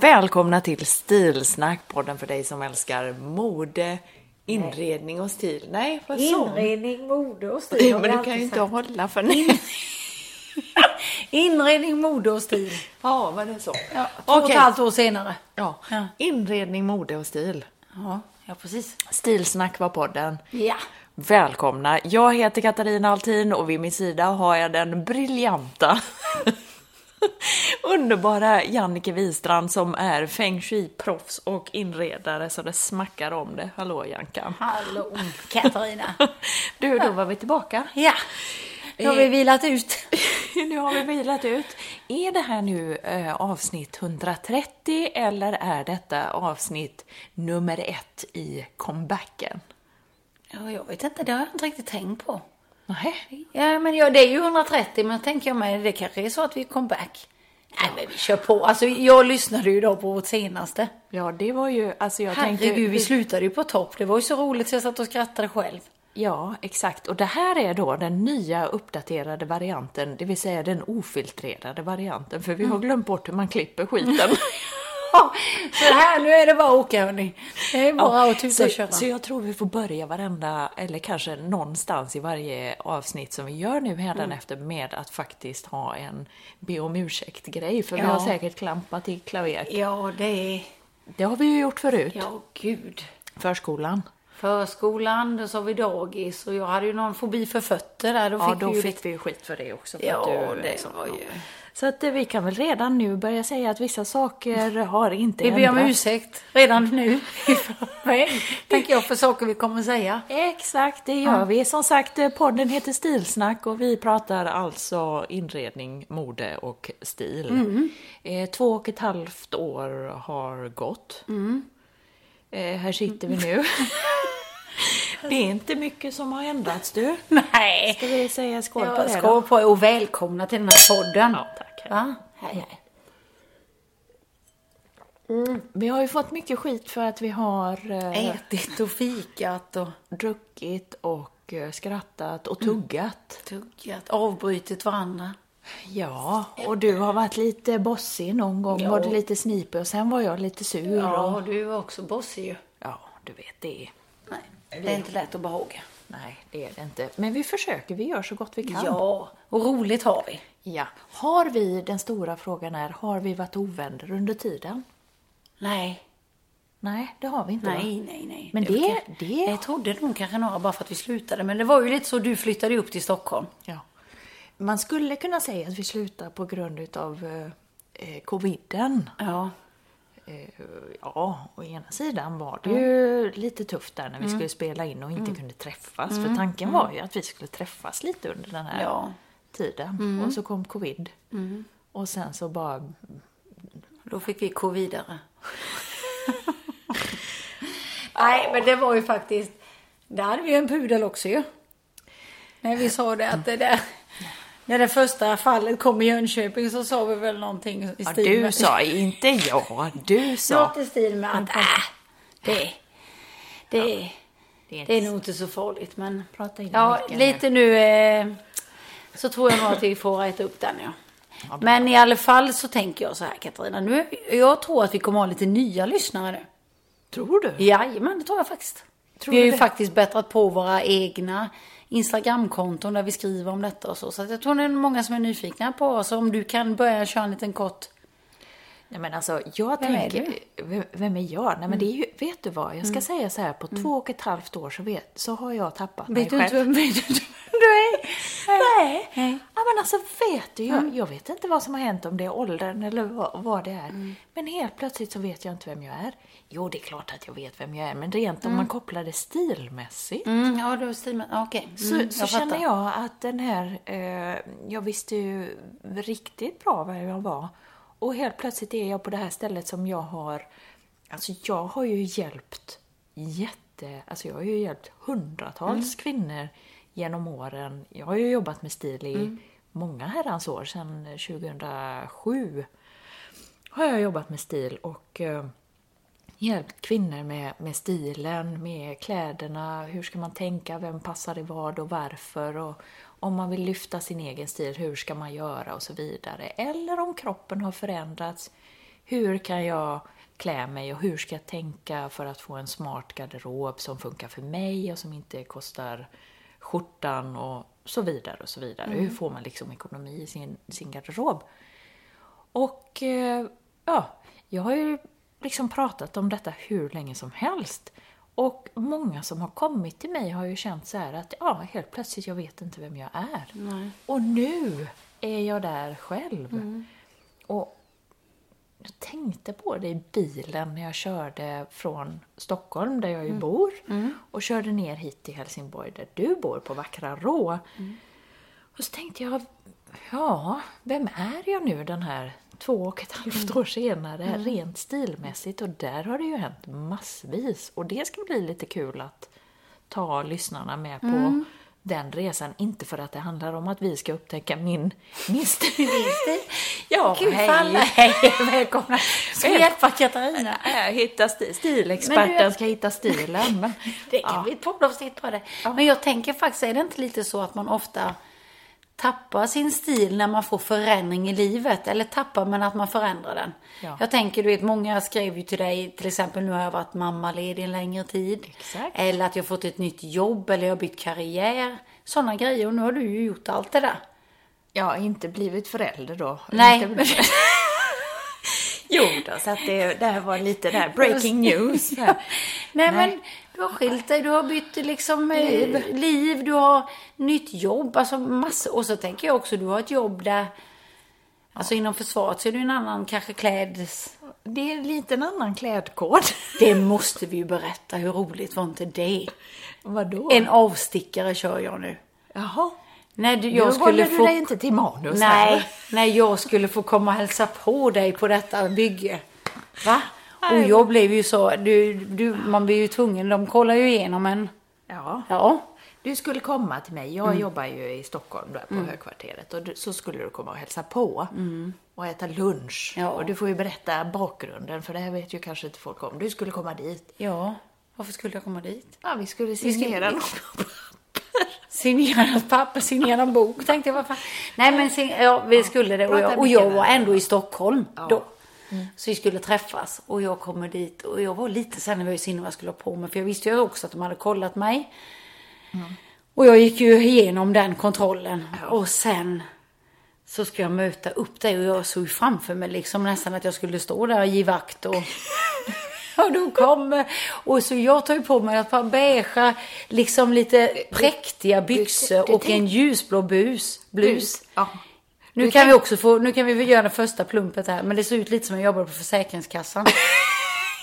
Välkomna till Stilsnack, podden för dig som älskar mode, inredning och stil. Nej, vad sa Inredning, mode och stil. har Men du kan ju inte sagt. hålla för nu. Inredning, mode och stil. Ja, var det så? Ja, två och ett halvt år senare. Ja. Ja. Inredning, mode och stil. Ja, ja precis. Stilsnack var podden. Ja. Välkomna! Jag heter Katarina Altin och vid min sida har jag den briljanta underbara Jannike Wistrand som är feng shui-proffs och inredare så det smackar om det. Hallå Jankan! Hallå Katarina. Du, då var vi tillbaka. Ja. Nu har vi vilat ut. nu har vi vilat ut. Är det här nu eh, avsnitt 130 eller är detta avsnitt nummer ett i comebacken? Ja, jag vet inte, det har jag inte riktigt tänkt på. Nej. Ja, men ja, det är ju 130, men tänker jag mig, det kanske är så att vi kom back. Nej, men vi kör på. Alltså, jag lyssnade ju då på vårt senaste. Ja, det var ju, alltså jag tänkte... Herregud, vi slutade ju på topp. Det var ju så roligt så jag satt och skrattade själv. Ja, exakt. Och det här är då den nya uppdaterade varianten, det vill säga den ofiltrerade varianten, för vi har glömt bort hur man klipper skiten. Ja, så här, nu är det bara att åka hörni. Det är bara att tuta så, och köra. så jag tror vi får börja varenda, eller kanske någonstans i varje avsnitt som vi gör nu hädanefter med att faktiskt ha en be om ursäkt-grej, för vi Ja. har säkert klampat i klaver. Ja, det är... Det har vi ju gjort förut. Ja, gud. Förskolan. Förskolan, då sa vi dagis och jag hade ju någon fobi för fötter där. Då Ja, fick då vi ju fick lite... vi skit för det också. För Ja, att du, det så- var ju... Så att eh, vi kan väl redan nu börja säga att vissa saker har inte Vi ber om ändrats. ursäkt redan nu tänker jag, för saker vi kommer säga. Exakt, det gör vi. Som sagt, eh, podden heter Stilsnack och vi pratar alltså inredning, mode och stil. Mm. Eh, två och ett halvt år har gått. Mm. Här sitter vi nu. Det är inte mycket som har ändrats du. Nej. Ska vi säga skål på Ja, det skål på er och välkomna till den här podden. Ja, tack. Va? Hej, hej. Vi har ju fått mycket skit för att vi har eh, Ätit och fikat och druckit och eh, skrattat och Mm. tuggat. tuggat, avbrutit varandra. Ja, och du har varit lite bossig någon gång, Ja. var du lite snipig och sen var jag lite sur. Ja, Och, du var också bossig ju. ja, du vet det. Nej, det är inte lätt att behaga. Nej, det är det inte. Men vi försöker, vi gör så gott vi kan. Ja, och roligt har vi. ja. Har vi, den stora frågan är, har vi varit ovänner under tiden? Nej, Nej, det har vi inte va? nej, nej, nej. Men det- var- det- Jag trodde nog kanske några bara för att vi slutade. Men det var ju lite så, du flyttade upp till Stockholm. Ja. Man skulle kunna säga att vi slutar på grund utav eh, eh, coviden. Ja. Eh, ja, å ena sidan var det ju lite tufft där när vi skulle spela in och inte kunde träffas. För tanken var ju att vi skulle träffas lite under den här Ja. tiden. Och så kom covid. Och sen så bara... Då fick vi gå vidare. Nej, men det var ju faktiskt... Där hade vi ju en pudel också ju. När vi sa det att det där... När det första fallet kom i Jönköping så sa vi väl någonting i Ja, stil du med... sa, inte jag, du sa. Något i stil med att äh, det, det, Det är det är nog inte så farligt. Men Prata in ja, lite nu eh, så tror jag nog att vi får rätta upp den. Ja. Men i alla fall så tänker jag så här Katarina. Nu, jag tror att vi kommer ha lite nya lyssnare nu. Tror du? Jajamän, det tror jag faktiskt. Tror vi har du ju det? faktiskt bättrat på våra egna Instagramkonton där vi skriver om detta och så. Så jag tror det är många som är nyfikna på oss. Om du kan börja köra en liten kort Nej men alltså, jag Vem är tänker... Vem, vem är jag? Nej men det är ju, vet du vad? Jag ska säga så här, på två och ett halvt år så, vet, så har jag tappat mig Vet du själv. inte vem, vet du inte vem? Nej. Nej. Ja, men alltså vet du, jag, jag vet inte vad som har hänt, om det är åldern eller vad, vad det är. Men helt plötsligt så vet jag inte vem jag är. Jo, det är klart att jag vet vem jag är, men rent om man kopplar det stilmässigt Mm, ja, du har stil Okej. så, Mm, så känner jag att den här, eh, jag visste ju riktigt bra vad jag var. Och helt plötsligt är jag på det här stället som jag har, alltså jag har ju hjälpt jätte, alltså jag har ju hjälpt hundratals kvinnor genom åren. Jag har ju jobbat med stil i många herrans år, sedan 2007 har jag jobbat med stil och eh, hjälpt kvinnor med, med stilen, med kläderna, hur ska man tänka, vem passar i vad och varför och om man vill lyfta sin egen stil, hur ska man göra och så vidare. Eller om kroppen har förändrats, hur kan jag klä mig och hur ska jag tänka för att få en smart garderob som funkar för mig och som inte kostar skjortan och så vidare och så vidare. Hur får man liksom ekonomi i sin, sin garderob? Och eh, ja, jag har ju liksom pratat om detta hur länge som helst. Och många som har kommit till mig har ju känt så här att ja, helt plötsligt, jag vet inte vem jag är. Och nu är jag där själv. Och jag tänkte på det i bilen när jag körde från Stockholm, där jag ju bor, och körde ner hit till Helsingborg, där du bor, på vackra Rå. Och så tänkte jag, ja, vem är jag nu den här två och ett halvt år senare, rent stilmässigt? Och där har det ju hänt massvis. Och det ska bli lite kul att ta lyssnarna med på den resan. Inte för att det handlar om att vi ska upptäcka min, min stil. Ja, för hej. alla. Hej, välkomna. Hjälpa Katarina? Äh, Hitta sti- Men stilexperten du- ska hitta stilen. Men, Det kan bli ett poddavsnitt på det. Men jag tänker faktiskt, är det inte lite så att man ofta tappar sin stil när man får förändring i livet? Eller tappar men att man förändrar den? Ja. Jag tänker, du vet, många skrev ju till dig, till exempel nu har jag varit mammaledig en längre tid. Exakt. Eller att jag har fått ett nytt jobb eller jag har bytt karriär. Sådana grejer. Och nu har du ju gjort allt det där. ja, inte blivit förälder då. Nej, jo då, så att det, det här var lite där breaking news. Här. Nej, men du har skilt dig, du har bytt liksom liv, liv du har nytt jobb, alltså massor. Och så tänker jag också, du har ett jobb där, alltså inom försvaret så är du en annan kanske kläds... Det är lite en annan klädkod. Det måste vi ju berätta, hur roligt var inte det? Vadå? En avstickare kör jag nu. Jaha. När du, Nu jag håller skulle du få... dig inte till manus Nej, här. när jag skulle få komma och hälsa på dig på detta bygge. Va? Och jag blev ju så, du, du, man blir ju tvungen, de kollar ju igenom en. Ja. Ja. Du skulle komma till mig. Jag jobbar ju i Stockholm där på högkvarteret. Och du, så skulle du komma och hälsa på. Och äta lunch. Ja. Och du får ju berätta bakgrunden. För det här vet ju kanske inte folk om. Du skulle komma dit. Ja, varför skulle jag komma dit? Ja, vi skulle signera något. Signera ett papper, signera en bok, tänkte jag. Vad fan. Nej, men ja, vi skulle det. Och jag, och jag var ändå i Stockholm då. Så vi skulle träffas och jag kommer dit och jag var lite så här nervös innan vad jag skulle ha på mig. För jag visste ju också att de hade kollat mig. Och jag gick ju igenom den kontrollen. Och sen så ska jag möta upp dig och jag såg framför mig liksom nästan att jag skulle stå där och ge vakt och och då kommer, och så jag tar ju på mig ett par beigea, liksom lite präktiga byxor och en ljusblå bus, blus. Ja. Nu kan vi också få, nu kan vi göra det första plumpet här, men det ser ut lite som jag jobbar på Försäkringskassan.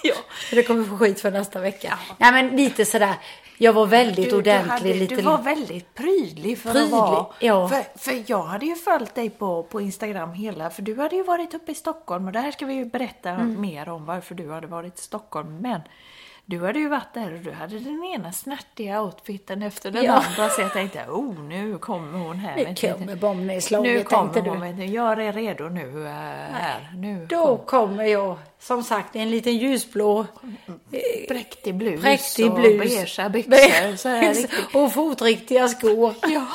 Ja. Det kommer få skit för nästa vecka. Nej men lite sådär, jag var väldigt Du, ordentlig. du, hade, lite du var väldigt prydlig för Prydlig, att vara. ja. För, för jag hade ju följt dig på, på Instagram hela, för du hade ju varit uppe i Stockholm och det här ska vi ju berätta Mm. mer om varför du hade varit i Stockholm. Men du hade ju varit där och du hade den ena snärtiga outfiten efter den Ja. andra. Så jag tänkte, oh nu kommer hon här. Nu vet du. kommer bombnedslaget, Nu kommer hon, du. Gör er redo nu äh, här. Nu Då kom kommer jag, som sagt, i en liten ljusblå präktig blus präktig och blus. beigea byxor. Så här och fotriktiga skor. Ja.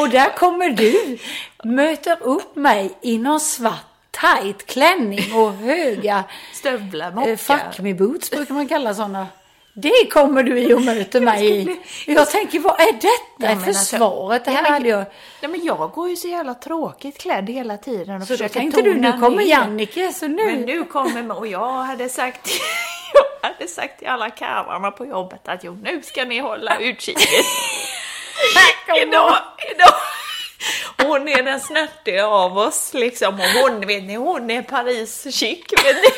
Och där kommer du, möter upp mig i någon svart tight klänning och höga Stövlar, eh, mockar. fuck me boots brukar man kalla sådana. Det kommer du i och möter mig i. Jag tänker, vad är detta Ja, men för alltså- svaret? Det här Ja, hade jag... Nej, men jag går ju så jävla tråkigt klädd hela tiden och Så då tänkte du, nu kommer. Jannike, så nu... Men nu kommer, och jag hade sagt, jag hade sagt till alla karlarna på jobbet att jo, nu ska ni hålla utkik. idag, idag. Hon är den snärtiga av oss liksom och hon, vet ni, hon är Paris chic, vet ni.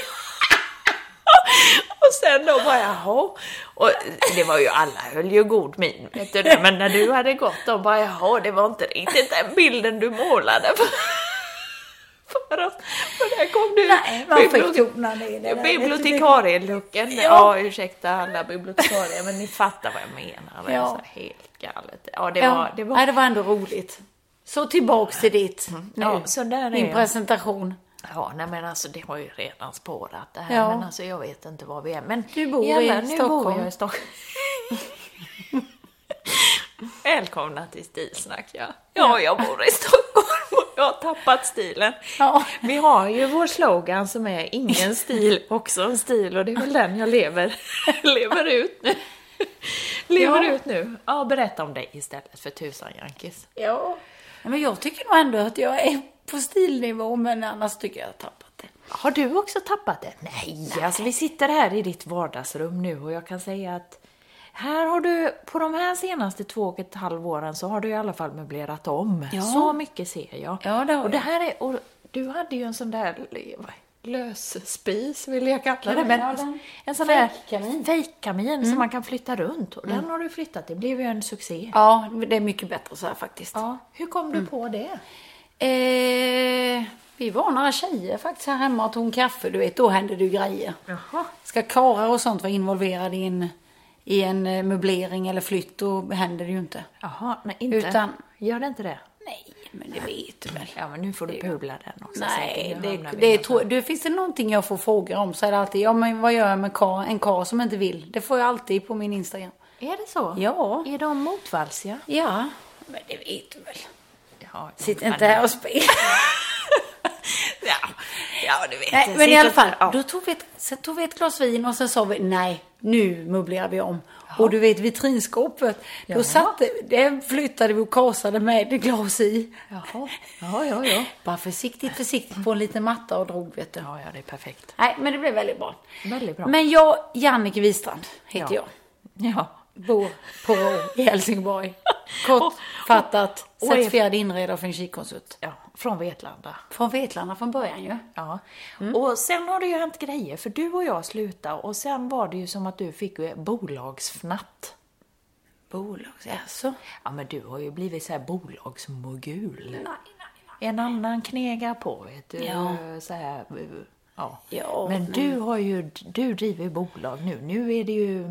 Och sen då bara jaha. Och det var ju alla höll ju god min vet du. Men när du hade gått då bara jaha, det var inte riktigt den bilden du målade. För, för, oss. för där kom du. Nej, man fick bibliotek- tona ner det. Bibliotekarielucken. Ja. Ja. ursäkta alla bibliotekarier, men ni fattar vad jag menar. Det är Ja. så helt galet. Ja, det Ja, var... Det var Nej, det var ändå roligt. Så tillbaks till ditt nu. Ja, så där är Din jag. presentation. Ja, nej men alltså det har ju redan spårat det här. Ja. Men alltså jag vet inte var vi är. Men Du bor alla- i nu Stockholm. Bor jag i Stockholm. Välkomna till Stilsnack ja. Ja, jag bor i Stockholm och jag har tappat stilen. Ja. Vi har ju vår slogan som är ingen stil, också en stil och det är väl den jag lever, lever ut nu. Lever Ja. ut nu. Ja, berätta om dig istället för tusan Jankis. Ja. Nej, Men jag tycker nog ändå att jag är på stilnivå, men annars tycker jag att jag har tappat det. Har du också tappat det? Nej, alltså vi sitter här i ditt vardagsrum nu och jag kan säga att här har du, på de här senaste två och ett halvt åren så har du i alla fall möblerat om. Ja. Så mycket ser jag. Ja, det har och det här är, och du hade ju en sån där lösspis vill jag kalla det. Men ja, en sån där fejkkamin. fejkkamin som man kan flytta runt. Och den har du flyttat, det blev ju en succé. Ja, det är mycket bättre så här faktiskt. Ja, hur kom du på det? Eh, vi var några tjejer faktiskt här hemma och tog en kaffe. Du vet, då händer det ju grejer. Jaha. Ska karlar och sånt vara involverade i en, i en eh, möblering eller flytt, då händer det ju inte. Jaha, nej inte. Utan- Gör det inte det? Nej, men det vet du väl. Ja, men nu får du pula den också. Nej, det, det i är något tro, det finns det någonting jag får frågor om så är det alltid, ja men vad gör jag med kar, en kar som inte vill? Det får jag alltid på min Instagram. Är det så? Ja. Är de motvalsiga? Ja, men det vet du väl. Ja, Sitt inte här och spela. Ja, ja du vet. Nej, men i alla fall, Ja. då tog vi, ett, så tog vi ett glas vin och så sa vi nej, nu möblerar vi om. Och du vet vitrinskåpet, då Jaha. satte, det flyttade vi och kasade med ett glas i. Jaha. Ja, ja, ja. Bara försiktigt, försiktigt på en liten matta och drog vet du. Ja, ja, det är perfekt. Nej, men det blev väldigt bra. Väldigt bra. Men jag, Jannike Wistrand heter Ja. jag. Ja. Bor på Rå i Helsingborg. Kortfattat, certifierad inredare för en kikkonsult. ja, från Vetlanda. Från Vetlanda från början ju. Ja. Mm. Och sen har det ju hänt grejer, för du och jag slutade och sen var det ju som att du fick bolagsfnatt. Bolags, alltså. Ja, men du har ju blivit så här bolagsmogul. Nej, nej, En annan knegar på, vet du. Ja. Så här, ja. Ja, men men- du har ju, du driver bolag nu. Nu är det ju,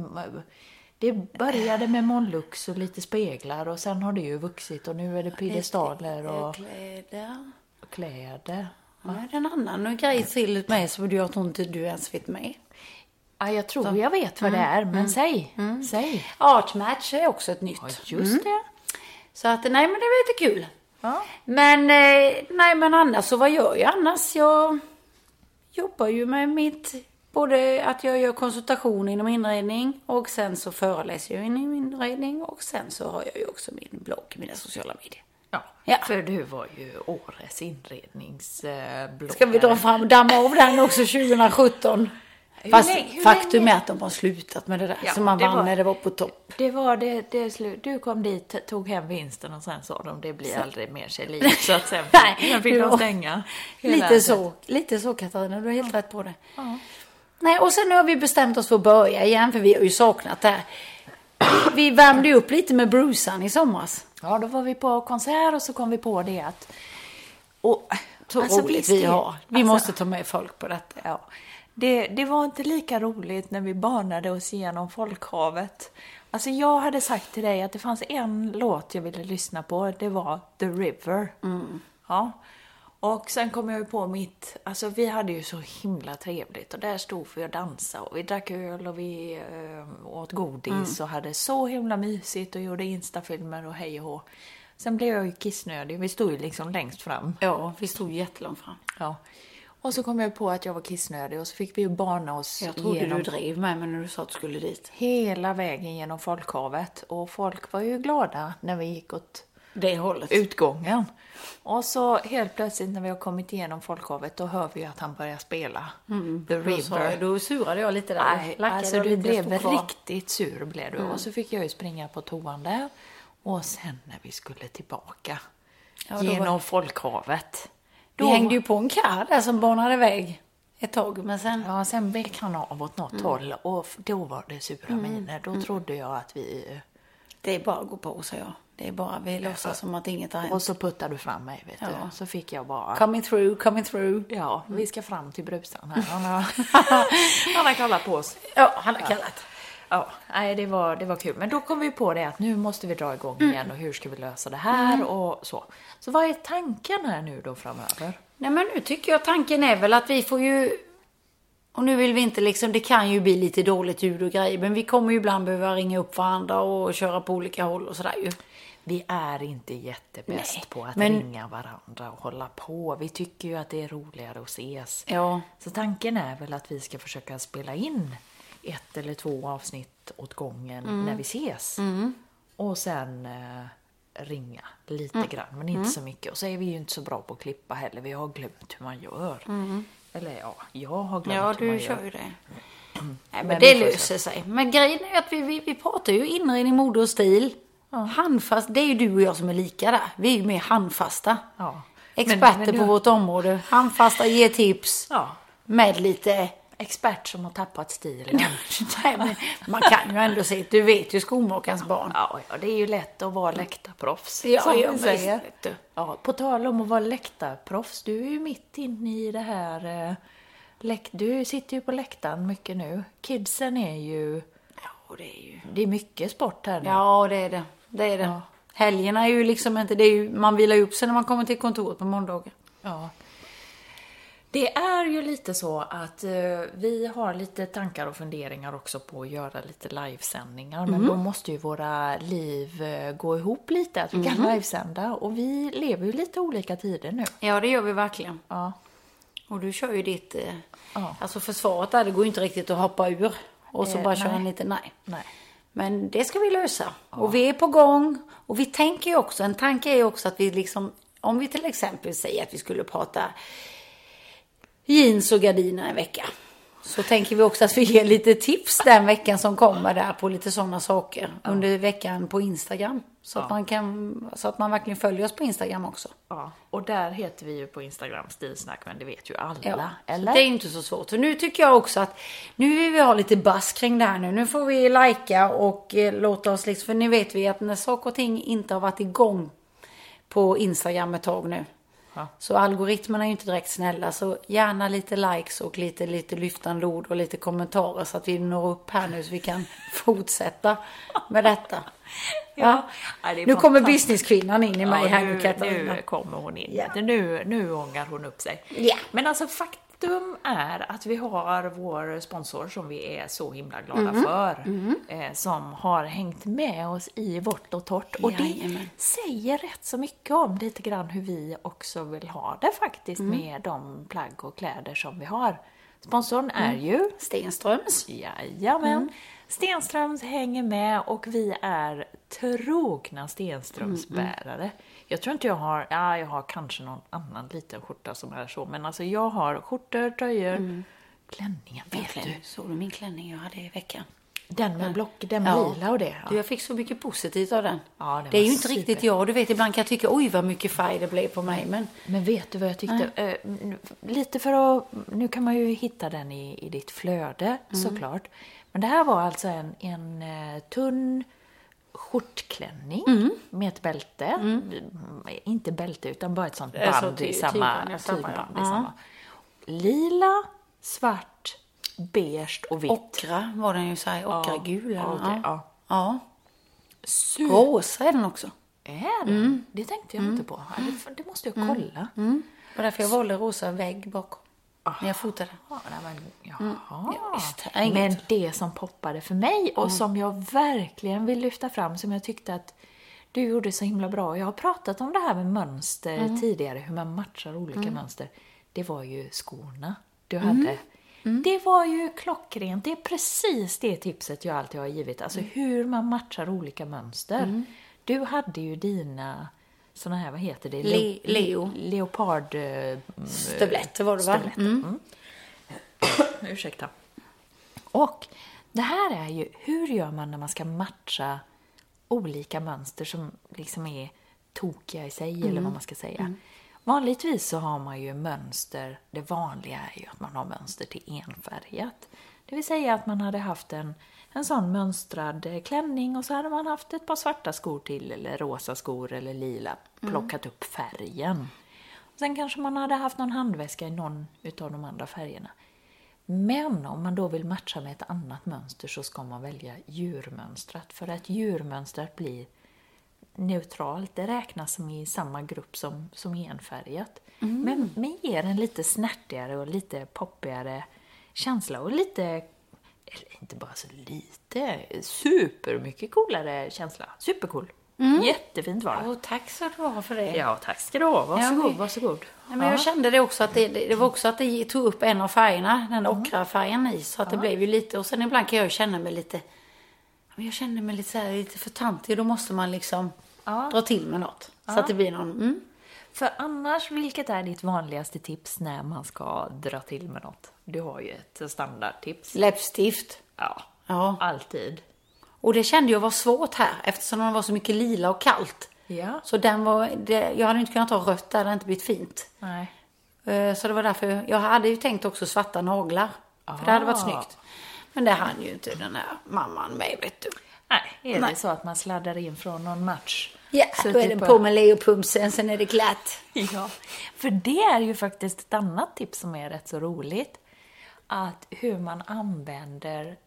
det började med Monlux och lite speglar och sen har det ju vuxit och nu är det piedestaler och Kläder. kläder. Ja, det är en annan grej till med som jag tror inte du ens vet med. Ja, jag tror jag vet vad det är, men säg, säg. Artmatch är också ett nytt. Ja, just det. Så att, nej men det var lite kul. Ja. Men, eh, nej men annars så vad gör jag annars? Jag jobbar ju med mitt, både att jag gör konsultation inom inredning och sen så föreläser jag inom inredning och sen så har jag ju också min blogg, mina sociala medier. Ja, Ja. för du var ju årets inredningsbloggare. Ska vi dra fram, damma av den också 2017? Hur Fast länge- hur faktum är att de har slutat med det där Ja, som man vann var- när det var på topp. Det var det, det slut. Du kom dit, tog hem vinsten och sen sa de det blir aldrig mer sig likt. Så att sen, Nej, sen fick de stänga. Lite så, lite så Katarina, du har helt rätt på det. Nej, och sen har vi bestämt oss för att börja igen, för vi har ju saknat det här. Vi värmde upp lite med Brucean i somras. Ja, då var vi på konsert och så kom vi på det att... Och, Så alltså, roligt vi har. Vi alltså, måste ta med folk på detta. Ja. Det, det var inte lika roligt när vi banade oss igenom folkhavet. Alltså jag hade sagt till dig att det fanns en låt jag ville lyssna på. Det var The River. Ja. Och sen kom jag ju på mitt, alltså vi hade ju så himla trevligt och där stod vi och dansade och vi drack öl och vi eh, åt godis och hade så himla mysigt och gjorde instafilmer och hej och hå. Sen blev jag ju kissnödig, vi stod ju liksom längst fram. Ja, vi stod jättelångt fram. Ja. Och så kom jag på att jag var kissnödig och så fick vi ju bana oss Jag trodde igenom du drev med mig när du sa att du skulle dit. hela vägen genom folkhavet. Och folk var ju glada när vi gick åt Det hållet. utgången. Och så helt plötsligt när vi har kommit igenom folkhavet då hör vi att han börjar spela The Då, sa River. då surade jag lite där. Nej, alltså du blev riktigt sur blev du. Och så fick jag ju springa på toan där. Och sen när vi skulle tillbaka Ja, då genom var- folkhavet. Vi hängde ju på en karl där som banade iväg ett tag. Men sen... Ja, sen vek han av åt något håll och då var det sura miner. Då trodde jag att vi... Det är bara att gå på, sa jag. Det är bara, vi låtsas som att inget har Och hänt. så puttade du fram mig, vet du. Ja. Så fick jag bara... Coming through, coming through. Ja, vi ska fram till Brusan här. Han har, han har kallat på oss. Ja, han har kallat. Ja, nej, det var, det var kul. Men då kom vi på det att nu måste vi dra igång igen och hur ska vi lösa det här och så. Så vad är tanken här nu då framöver? Nej men nu tycker jag tanken är väl att vi får ju... Och nu vill vi inte liksom, det kan ju bli lite dåligt ljud och grejer. Men vi kommer ju ibland behöva ringa upp varandra och köra på olika håll och sådär ju. Vi är inte jättebäst Nej, på att men- ringa varandra och hålla på. Vi tycker ju att det är roligare att ses. Ja. Så tanken är väl att vi ska försöka spela in ett eller två avsnitt åt gången Mm. när vi ses. Och sen eh, ringa lite Mm. grann, men inte så mycket. Och så är vi ju inte så bra på att klippa heller. Vi har glömt hur man gör. Eller ja, jag har glömt Mm. Ja, hur man du gör. kör ju det. Nej, men, Men det löser sig. Men grejen är att vi, vi, vi pratar ju inredning, mode och stil. Handfast, det är ju du och jag som är lika där. Vi är ju mer handfasta. Ja. Experter Men- men på du- vårt område. Handfasta, ger tips. Ja, Med lite... expert som har tappat stilen. Nej, men man kan ju ändå se, du vet ju skomakarens barn. Ja, ja, det är ju lätt att vara läktarproffs. Ja, som ja, visst, säger. Ja, på tal om att vara läktarproffs, du är ju mitt inne i det här... Eh, du sitter ju på läktaren mycket nu. Kidsen är ju... Ja, det är ju... Det är mycket sport här nu. Ja, det är det. Det är det. Ja. Helgerna är ju liksom inte, det är ju, man vilar ju upp sig när man kommer till kontoret på måndagar. Ja. Det är ju lite så att eh, vi har lite tankar och funderingar också på att göra lite livesändningar. Men då måste ju våra liv eh, gå ihop lite, att vi kan livesända. Och vi lever ju lite olika tider nu. Ja, det gör vi verkligen. Ja. Och du kör ju ditt, eh, Ja. alltså försvaret där, det går ju inte riktigt att hoppa ur. Och så Eh, bara köra en liten, nej. Nej. Men det ska vi lösa. Och vi är på gång. Och vi tänker ju också, en tanke är ju också att vi liksom, om vi till exempel säger att vi skulle prata jeans och gardiner en vecka. Så tänker vi också att vi ger lite tips den veckan som kommer där på lite sådana saker under veckan på Instagram. Så, att man kan, så att man verkligen följer oss på Instagram också. Ja, och där heter vi ju på Instagram Stilsnack, men det vet ju alla. Ja, eller? Det är inte så svårt. Så nu tycker jag också att nu vill vi ha lite bass kring det här nu. Nu får vi lajka och eh, låta oss liksom, för nu vet vi att när saker och ting inte har varit igång på Instagram ett tag nu. Ja. Så algoritmerna är ju inte direkt snälla. Så gärna lite likes och lite, lite lyftande ord och lite kommentarer så att vi når upp här nu så vi kan fortsätta med detta. Ja. Ja, det Nu kommer businesskvinnan in i mig här nu Katarina. nu kommer hon in. Ja. Nu, nu ångar hon upp sig. Ja. Men alltså faktum är att vi har vår sponsor som vi är så himla glada Mhm. för. Eh, som har hängt med oss i vårt och torrt. Och det säger rätt så mycket om lite grann hur vi också vill ha det faktiskt Mm. med de plagg och kläder som vi har. Sponsorn är Mm. ju Stenströms. Jajamän. Mm. Stenströms hänger med och vi är trogna Stenströmsbärare. Jag tror inte jag har, ja jag har kanske någon annan liten skjorta som är så, men alltså jag har skjortor, tröjor, klänningar, vet du? Klänning. Såg du min klänning jag hade i veckan? Den med block, den Ja. lila och det. Du, jag fick så mycket positivt av den. Ja, den det är ju inte super. riktigt jag. Du vet, ibland kan jag tycka oj vad mycket färg det blev på mig. Men Men vet du vad jag tyckte? N- lite för att, nu kan man ju hitta den i, i ditt flöde såklart. Men det här var alltså en, en eh, tunn skjortklänning med ett bälte. Mm, Inte bälte utan bara ett sånt Det är så band ty- i samma tygband, samma, ja. I samma. Lila, svart, beige och vitt. ockra var den ju såhär, ockragul. Ja, eller? okej, ja. ja. ja. Rosa är den också. Är den? Det tänkte jag inte på. Ja, Det, det måste jag kolla. Det var därför jag valde rosa vägg bakom. När jag fotade. Ja, nej, men, jaha. Mm. Ja, det men det som poppade för mig och som jag verkligen vill lyfta fram, som jag tyckte att du gjorde så himla bra. Jag har pratat om det här med mönster Mm. tidigare, hur man matchar olika mönster. det var ju skorna du hade. Det var ju klockrent. Det är precis det tipset jag alltid har givit. Alltså hur man matchar olika mönster. Du hade ju dina såna här, vad heter det? Le- Leo. Leopard... eh, Stövletter var det va? stövletter. Mm. Ursäkta. Och det här är ju, hur gör man när man ska matcha olika mönster som liksom är tokiga i sig, eller vad man ska säga. Vanligtvis så har man ju mönster, det vanliga är ju att man har mönster till enfärgat. Det vill säga att man hade haft en, en sån mönstrad eh, klänning och så hade man haft ett par svarta skor till, eller rosa skor eller lila, plockat upp färgen. Sen kanske man hade haft någon handväska i någon utav de andra färgerna. Men om man då vill matcha med ett annat mönster så ska man välja djurmönstrat. För att djurmönstrat blir neutralt. Det räknas som i samma grupp som, som enfärgat. Men, men ger en lite snärtigare och lite poppigare känsla och lite, eller inte bara så lite, supermycket coolare känsla. Supercool. Jättefint var det. Åh, tack så du ha för det. Ja, tack ska du ha. Varsågod, Ja, varsågod. Nej, men jag kände det också att det, det, var också att det tog upp en av färgerna, den Mm. ockrafärgen i. Så att det blev ju lite, och sen ibland kan jag känna mig lite, jag känner mig lite så här, lite för tantig. Då måste man liksom Ja. dra till med något. Så att det blir någon, mm. För annars, vilket är ditt vanligaste tips när man ska dra till med något? Du har ju ett standardtips. läppstift. Ja, Ja. alltid. Och det kände jag var svårt här eftersom det var så mycket lila och kallt. Ja. Så den var, det, jag hade inte kunnat ha rött, det hade inte blivit fint. Nej. Eh, Så det var därför, jag hade ju tänkt också svarta naglar. För det hade varit Ah. snyggt. Men det hann ju inte den här mamman med vet du. Nej, är Nej. det så att man sladdar in från någon match? Ja, Så då är typ det på med leopumsen, sen är det glatt. Ja, för det är ju faktiskt ett annat tips som är rätt så roligt. Att hur man använder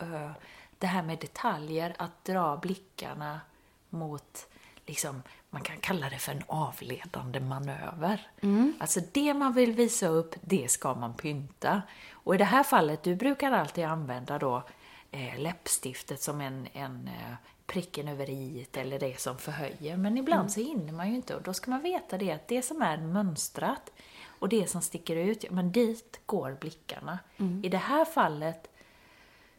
eh, det här med detaljer, att dra blickarna mot, liksom, man kan kalla det för en avledande manöver. Alltså det man vill visa upp, det ska man pynta. Och i det här fallet, du brukar alltid använda då eh, läppstiftet som en, en eh, pricken över i eller det som förhöjer. Men ibland så hinner man ju inte och då ska man veta det att det som är mönstrat och det som sticker ut, ja, men dit går blickarna. I det här fallet,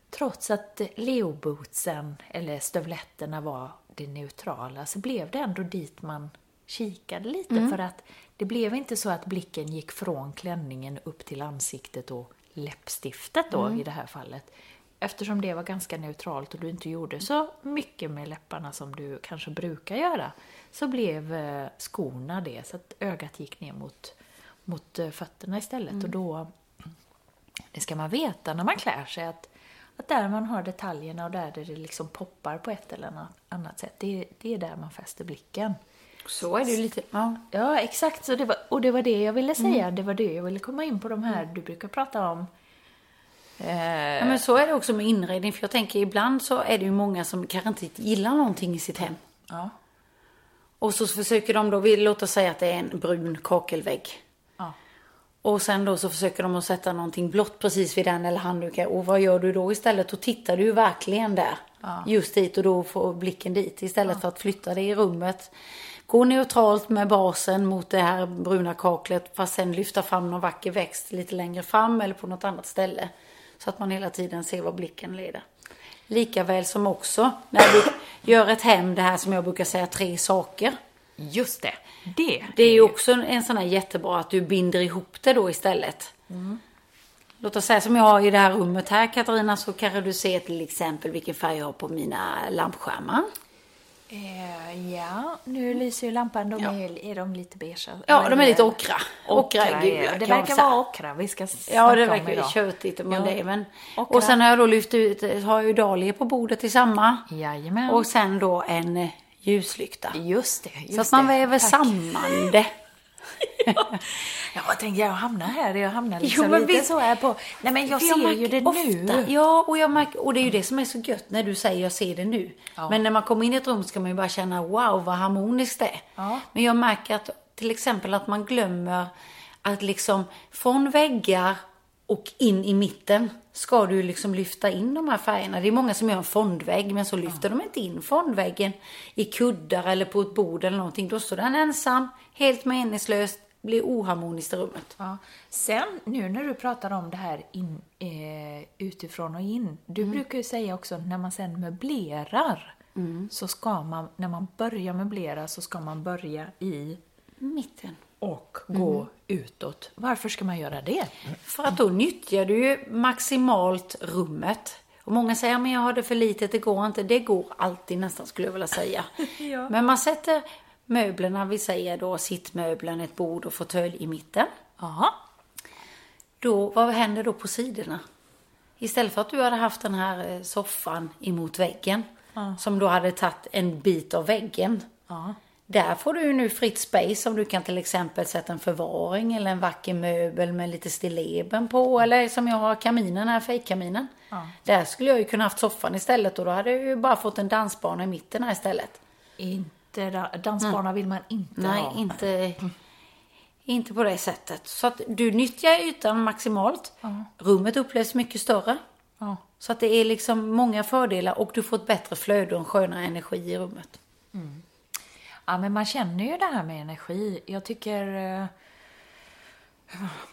trots att leobootsen eller stövletterna var det neutrala, så blev det ändå dit man kikade lite. För att det blev inte så att blicken gick från klänningen upp till ansiktet och läppstiftet då i det här fallet. Eftersom det var ganska neutralt och du inte gjorde så mycket med läpparna som du kanske brukar göra, så blev eh, skorna det, så att ögat gick ner mot, mot eh, fötterna istället. Och då, det ska man veta när man klär sig, att, att där man har detaljerna och där det liksom poppar på ett eller annat, sätt, det, det är där man fäster blicken. Så är det ju lite, ja. Ja, exakt. Så det var, och det var det jag ville säga. Det var det jag ville komma in på de här du brukar prata om. Eh, ja. Men så är det också med inredning, för jag tänker ibland så är det ju många som kanske inte gillar någonting i sitt hem. ja. Och så försöker de då, låt oss säga att det är en brun kakelvägg. Ja. Och sen då så försöker de att sätta någonting blått precis vid den eller handduken. Och vad gör du då istället? Då tittar du ju verkligen där. Just dit och då får blicken dit. Istället för att flytta det i rummet. Gå neutralt med basen mot det här bruna kaklet. Fast sen lyfta fram någon vacker växt lite längre fram eller på något annat ställe. Så att man hela tiden ser vad blicken leder. Likaväl som också när du gör ett hem, det här som jag brukar säga tre saker. Just det. Det, Det är ju också en sån här jättebra att du binder ihop det då istället. Låt oss säga som jag har i det här rummet här Katarina så kanske du ser till exempel vilken färg jag har på mina lampskärmar. Eh, ja, nu lyser ju lampan. De Ja. är, är de lite beiga? Ja, de är lite ockra. Ockra, Ockra, gula. ja. Det verkar vara ockra vi ska Ja, det om verkar ju tjötigt men Ja. det. Men... Ockra. Och sen har jag då lyft ut, har ju dahlior på bordet i samma. Jajamän. Och sen då en ljuslykta. Just det. Just så att man det. väver Tack. samman det. Ja, jag tänkte jag hamnar här. Jag hamnar liksom men lite visst- så här på... Nej, men jag ser ju det ofta, nu. Ja, och, jag märker, och det är ju det som är så gött när du säger jag ser det nu. Men när man kommer in i ett rum ska man ju bara känna wow vad harmoniskt det är. Ja. Men jag märker att till exempel att man glömmer att liksom från väggar och in i mitten ska du liksom lyfta in de här färgerna. Det är många som gör en fondvägg men så lyfter de inte in fondväggen i kuddar eller på ett bord eller någonting. Då står den ensam, helt meningslöst, blir oharmoniskt i rummet. Ja. Sen nu när du pratar om det här in, eh, utifrån och in. Du brukar ju säga också när man sen möblerar så ska man, när man börjar möblera så ska man börja i Mitten. Och gå utåt. Varför ska man göra det? För att då nyttjar du ju maximalt rummet. Och många säger, men jag har det för litet, det går inte. Det går alltid nästan skulle jag vilja säga. Ja. Men man sätter möblerna, vi säger då sittmöblen, ett bord och fåtölj i mitten. Ja. Då, vad händer då på sidorna? Istället för att du hade haft den här eh, soffan emot väggen, som då hade tagit en bit av väggen. Ja. Där får du ju nu fritt space om du kan till exempel sätta en förvaring eller en vacker möbel med lite stilleben på. Eller som jag har kaminen här, fejkkaminen. Där skulle jag ju kunna haft soffan istället och då hade jag ju bara fått en dansbana i mitten här istället. Inte da- dansbana vill man inte Nej, ha. inte, inte på det sättet. Så att du nyttjar ytan maximalt. Rummet upplevs mycket större. Ja. Så att det är liksom många fördelar och du får ett bättre flöde och en skönare energi i rummet. Ja, men man känner ju det här med energi. Jag tycker, eh,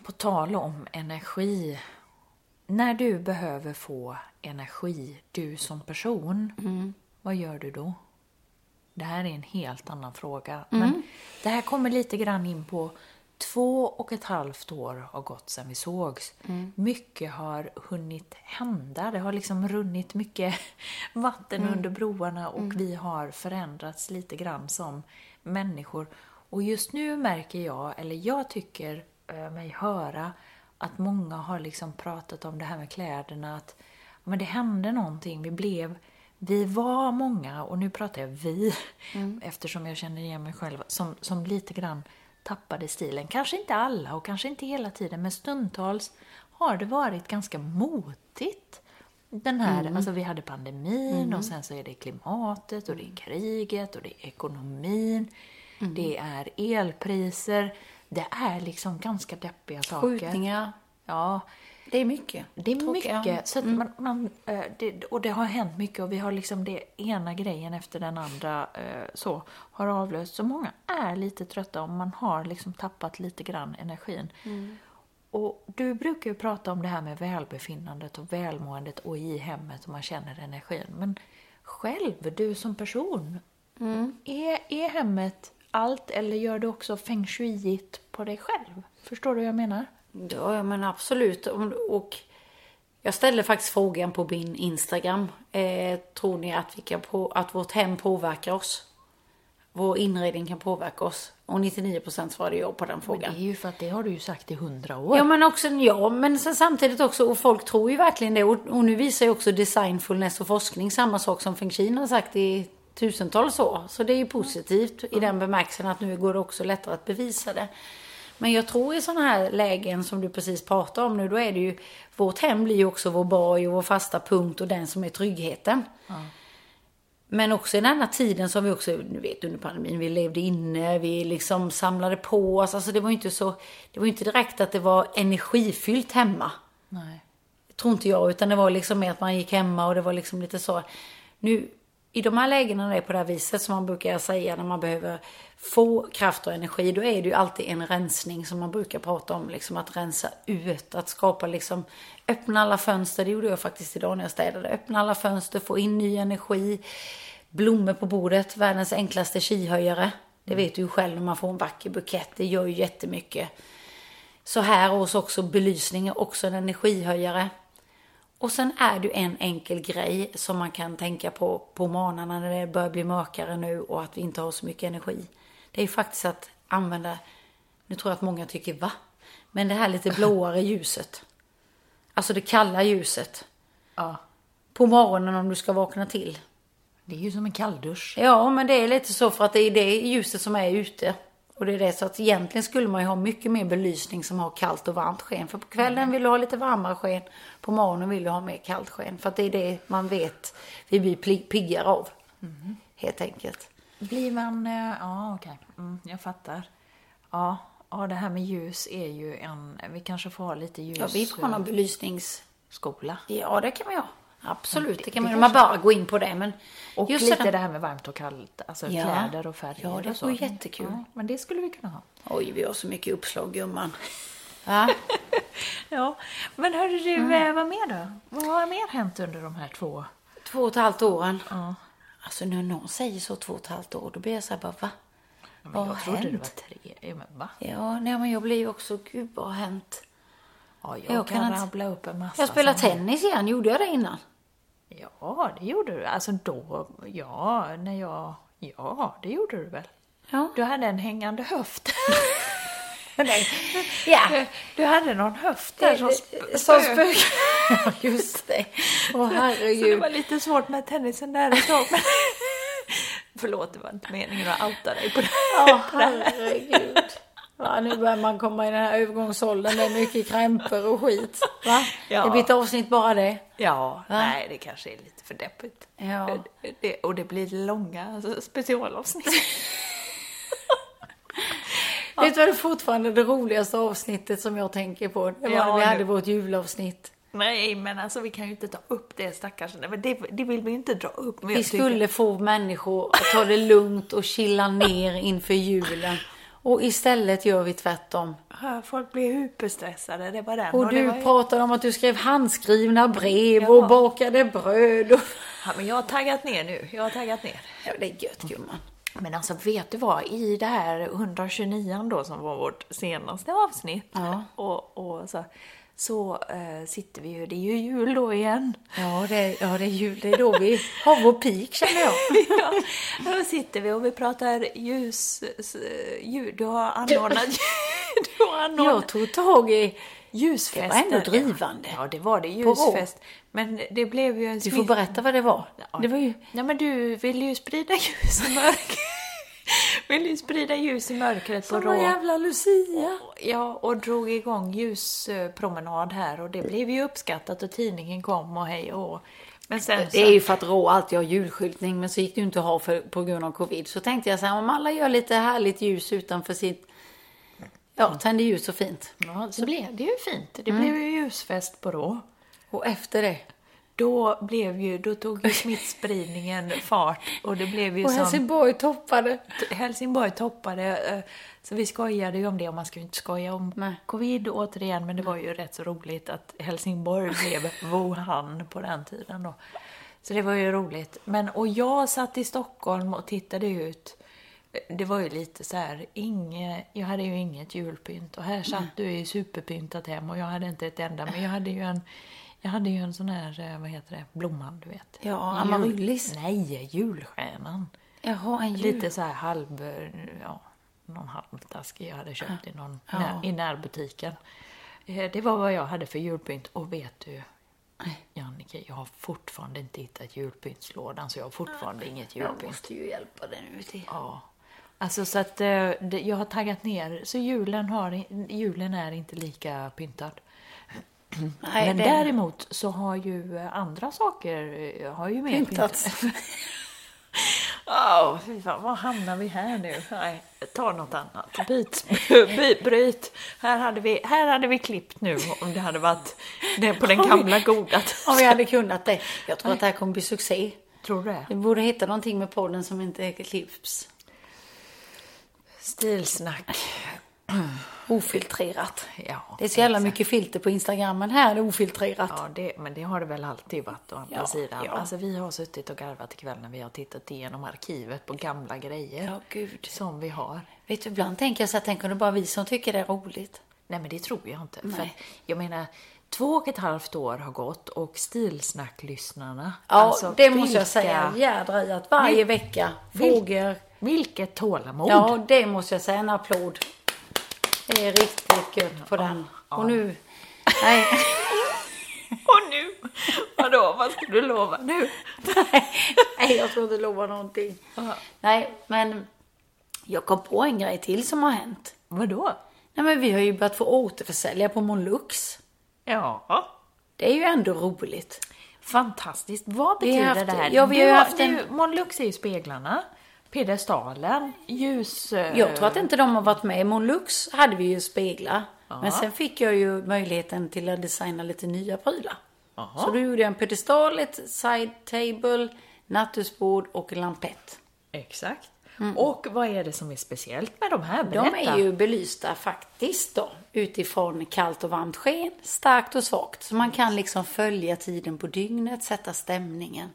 på tal om energi, när du behöver få energi, du som person, vad gör du då? Det här är en helt annan fråga. Men det här kommer lite grann in på två och ett halvt år har gått sedan vi sågs. Mycket har hunnit hända. Det har liksom runnit mycket vatten under broarna och vi har förändrats lite grann som människor. Och just nu märker jag, eller jag tycker eh, mig höra, att många har liksom pratat om det här med kläderna, att men det hände någonting. Vi blev vi var många, och nu pratar jag vi, eftersom jag känner igen mig själv, som, som lite grann tappade stilen. Kanske inte alla och kanske inte hela tiden, men stundtals har det varit ganska motigt. Den här, alltså vi hade pandemin och sen så är det klimatet och det är kriget och det är ekonomin. Det är elpriser. Det är liksom ganska deppiga saker. Skjutningar. Ja, Det är mycket. det är Tråkiga. mycket. Så att man, man, eh, det, och det har hänt mycket och vi har liksom det ena grejen efter den andra eh, så har avlöst. Så många är lite trötta och man har liksom tappat lite grann energin. Och du brukar ju prata om det här med välbefinnandet och välmåendet och i hemmet och man känner energin. Men själv, du som person, är, är hemmet allt eller gör du också feng shuiigt på dig själv? Förstår du vad jag menar? Ja, men absolut. Och jag ställde faktiskt frågan på min Instagram. Eh, tror ni att, vi kan på, att vårt hem påverkar oss? Vår inredning kan påverka oss? Och 99% svarade ja på den Men frågan. det är ju för att det har du ju sagt i hundra år. Ja men också, ja men sen samtidigt också, och folk tror ju verkligen det. Och, och nu visar ju också designfulness och forskning samma sak som Feng Shin har sagt i tusentals år. Så det är ju positivt i den bemärkelsen att nu går det också lättare att bevisa det. Men jag tror i sådana här lägen som du precis pratar om nu, då är det ju, vårt hem blir ju också vår borg och vår fasta punkt och den som är tryggheten. Men också i den här tiden som vi också, nu vet under pandemin, vi levde inne, vi liksom samlade på oss. Alltså det var ju inte så, det var inte direkt att det var energifyllt hemma. Nej. Tror inte jag, utan det var liksom mer att man gick hemma och det var liksom lite så. Nu, i de här lägena när det är på det här viset som man brukar säga när man behöver få kraft och energi, då är det ju alltid en rensning som man brukar prata om. Liksom att rensa ut, att skapa liksom, öppna alla fönster, det gjorde jag faktiskt idag när jag städade. Öppna alla fönster, få in ny energi. Blommor på bordet, världens enklaste kihöjare. Det vet du ju själv när man får en vacker bukett, det gör ju jättemycket. Så här hos också belysning är också en energihöjare. Och sen är det ju en enkel grej som man kan tänka på på morgnarna när det börjar bli mörkare nu och att vi inte har så mycket energi. Det är faktiskt att använda, nu tror jag att många tycker va? Men det här lite blåare ljuset. Alltså det kalla ljuset. Ja. På morgonen om du ska vakna till. Det är ju som en kalldusch. Ja, men det är lite så för att det är det ljuset som är ute. Och det är det så att egentligen skulle man ju ha mycket mer belysning som har kallt och varmt sken. För på kvällen vill du ha lite varmare sken. På morgonen vill du ha mer kallt sken. För att det är det man vet vi blir piggare av. Helt enkelt. Blir man... eh, Ja, okej. Mm, jag fattar. Ja, ja, det här med ljus är ju en... Vi kanske får ha lite ljus... Ja, vi får ha någon belysnings... Skola. Ja, det kan vi ha. Absolut, det kan man, man bara gå in på det. Men Och just lite sådär- det här med varmt och kallt, alltså Ja. kläder och färger Ja, det vore jättekul. Ja, men det skulle vi kunna ha. Oj, vi har så mycket uppslag gumman. Va? Ja, men hörru du, Mm. eh, vad mer då? Vad har mer hänt under de här två? Två och ett halvt åren. Ja. Alltså när någon säger så två och ett halvt år, då blir jag så här bara va? Men Vad jag har trodde det hänt? var tre. Ja, Men va? Ja, nej men jag blir ju också, gud vad har hänt? Ja, jag, Jag kan, kan rabbla upp en massa. Jag spelar tennis igen, gjorde jag det innan? Ja, det gjorde du. Alltså då, ja, när jag, ja, det gjorde du väl? Ja. Du hade en hängande höft. Ja. Du hade någon höft där som, sp- Som spök. spök. Ja, just det. Åh Så det herregud. var lite svårt med tennisen där ett tag. Men... Förlåt, det var inte meningen att outa dig på det. Ja, herregud. Ja, nu börjar man komma i den här övergångsåldern. Det är mycket krämpor och skit. Va? Ja. Det blir ett avsnitt bara det. Ja, nej, det kanske är lite för deppigt. Ja. Det, och det blir långa alltså, Vet du vad det är fortfarande det roligaste avsnittet som jag tänker på? Det var Ja, när vi nu. hade vårt julavsnitt. Nej, men alltså vi kan ju inte ta upp det stackars. Men det, det vill vi inte dra upp. Men Vi skulle få människor att ta det lugnt och chilla ner inför julen. Och istället gör vi tvärtom. Folk blir hyperstressade, det var den. Och det du ju- pratade om att du skrev handskrivna brev Ja. och bakade bröd. Och... Ja, men jag har taggat ner nu. Jag har taggat ner. Ja, det är gött gumman. Men alltså, vet du vad? I det här 129 då, som var vårt senaste avsnitt, Ja. och, och så, så eh, sitter vi ju, det är ju jul då igen. Ja, det ja, det är jul. Det är då vi har vår peak känner jag. ja, då sitter vi och vi pratar ljus, ljud. Du har anordnat, du har anordnat Jag tog tag i... ljusfest. Det var ändå drivande. Ja, det var det. På. Ljusfest. Men det blev ju en Du får smitt- berätta vad det var. Det var ju... Ja, men du vill ju sprida ljus i mörkret. vill ju sprida ljus i mörkret på Som en Rå. jävla Lucia. Ja, och drog igång ljuspromenad här och det blev ju uppskattat och tidningen kom och hej och. Men sen Det är ju för att Rå alltid har julskyltning, men så gick det ju inte att ha för, på grund av covid. Så tänkte jag så här, om alla gör lite härligt ljus utanför sitt... Ja, tänder ljus och fint. ja, så blev det ju fint. Det Mm. blev ju ljusfest på Rå. Och efter det. Då blev ju, då tog ju smittspridningen fart och det blev ju Och som... Helsingborg toppade. Helsingborg toppade, eh, så vi skojade ju om det och man ska ju inte skoja om Nej. covid återigen, men det var ju rätt så roligt att Helsingborg blev Wuhan på den tiden då. Så det var ju roligt. Men, och jag satt i Stockholm och tittade ut. Det var ju lite så här, inge, jag hade ju inget julpynt och här satt du i superpyntat hem och jag hade inte ett enda, men jag hade ju en jag hade ju en sån här, eh, vad heter det, blomman du vet. Ja, amaryllis. Nej, julstjärnan. Jaha, en jul. Lite så här halv, ja, någon halvtaskig jag hade köpt i, någon, Ja. när, i närbutiken. Eh, Det var vad jag hade för julpynt. Och vet du, Jannike, jag har fortfarande inte hittat julpyntslådan så jag har fortfarande inget Jag julpynt. måste ju hjälpa dig nu till. Ja. Alltså så att eh, det, jag har taggat ner, så julen, har, julen är inte lika pyntad. Nej, Men det- däremot så har ju eh, andra saker eh, har ju mer Pyntats. Ja, fy fan, var hamnar vi här nu? Nej, ta något annat. Byt, byt, bryt. Här hade, vi, här hade vi klippt nu om det hade varit på den gamla goda. Om vi hade kunnat det. Jag tror att det här kommer bli succé. Tror du det? Vi borde hitta någonting med podden som inte klipps. Stilsnack. Ofiltrerat. Ja, Det är så jävla mycket filter på Instagram, men här är det ofiltrerat. Ja, det, men det har det väl alltid varit å andra Ja, sidan. ja. Alltså vi har suttit och garvat ikväll när vi har tittat igenom arkivet på gamla grejer. Ja, gud. Som vi har. Vet du, ibland tänker jag så här, tänk om det bara vi som tycker det är roligt. Nej, men det tror jag inte. För Nej. jag menar, två och ett halvt år har gått och stilsnacklyssnarna. Ja, alltså, det måste jag säga. Jädra i att varje vecka frågor. Vilket tålamod! Ja, det måste jag säga. En applåd. Det är riktigt gött på den. Och nu... Nej, Och nu? Vadå, vad ska du lova nu? nej, jag ska inte lova någonting. Nej, men jag kom på en grej till som har hänt. Vadå? Nej, men vi har ju börjat få återförsälja på Monlux. Ja. Det är ju ändå roligt. Fantastiskt. Vad Vi har betyder haft- det här? ja, vi har Du haft en- du, Monlux är ju speglarna, piedestalen, ljus... eh, Jag tror att inte de har varit med. I Monlux hade vi ju speglar. Men sen fick jag ju möjligheten till att designa lite nya prylar. Så då gjorde jag en pedestal, ett side table, nattduksbord och en lampett. Exakt. Och vad är det som är speciellt med de här? Berätta. De är ju belysta faktiskt då utifrån kallt och varmt sken, starkt och svagt. Så man kan liksom följa tiden på dygnet, sätta stämningen.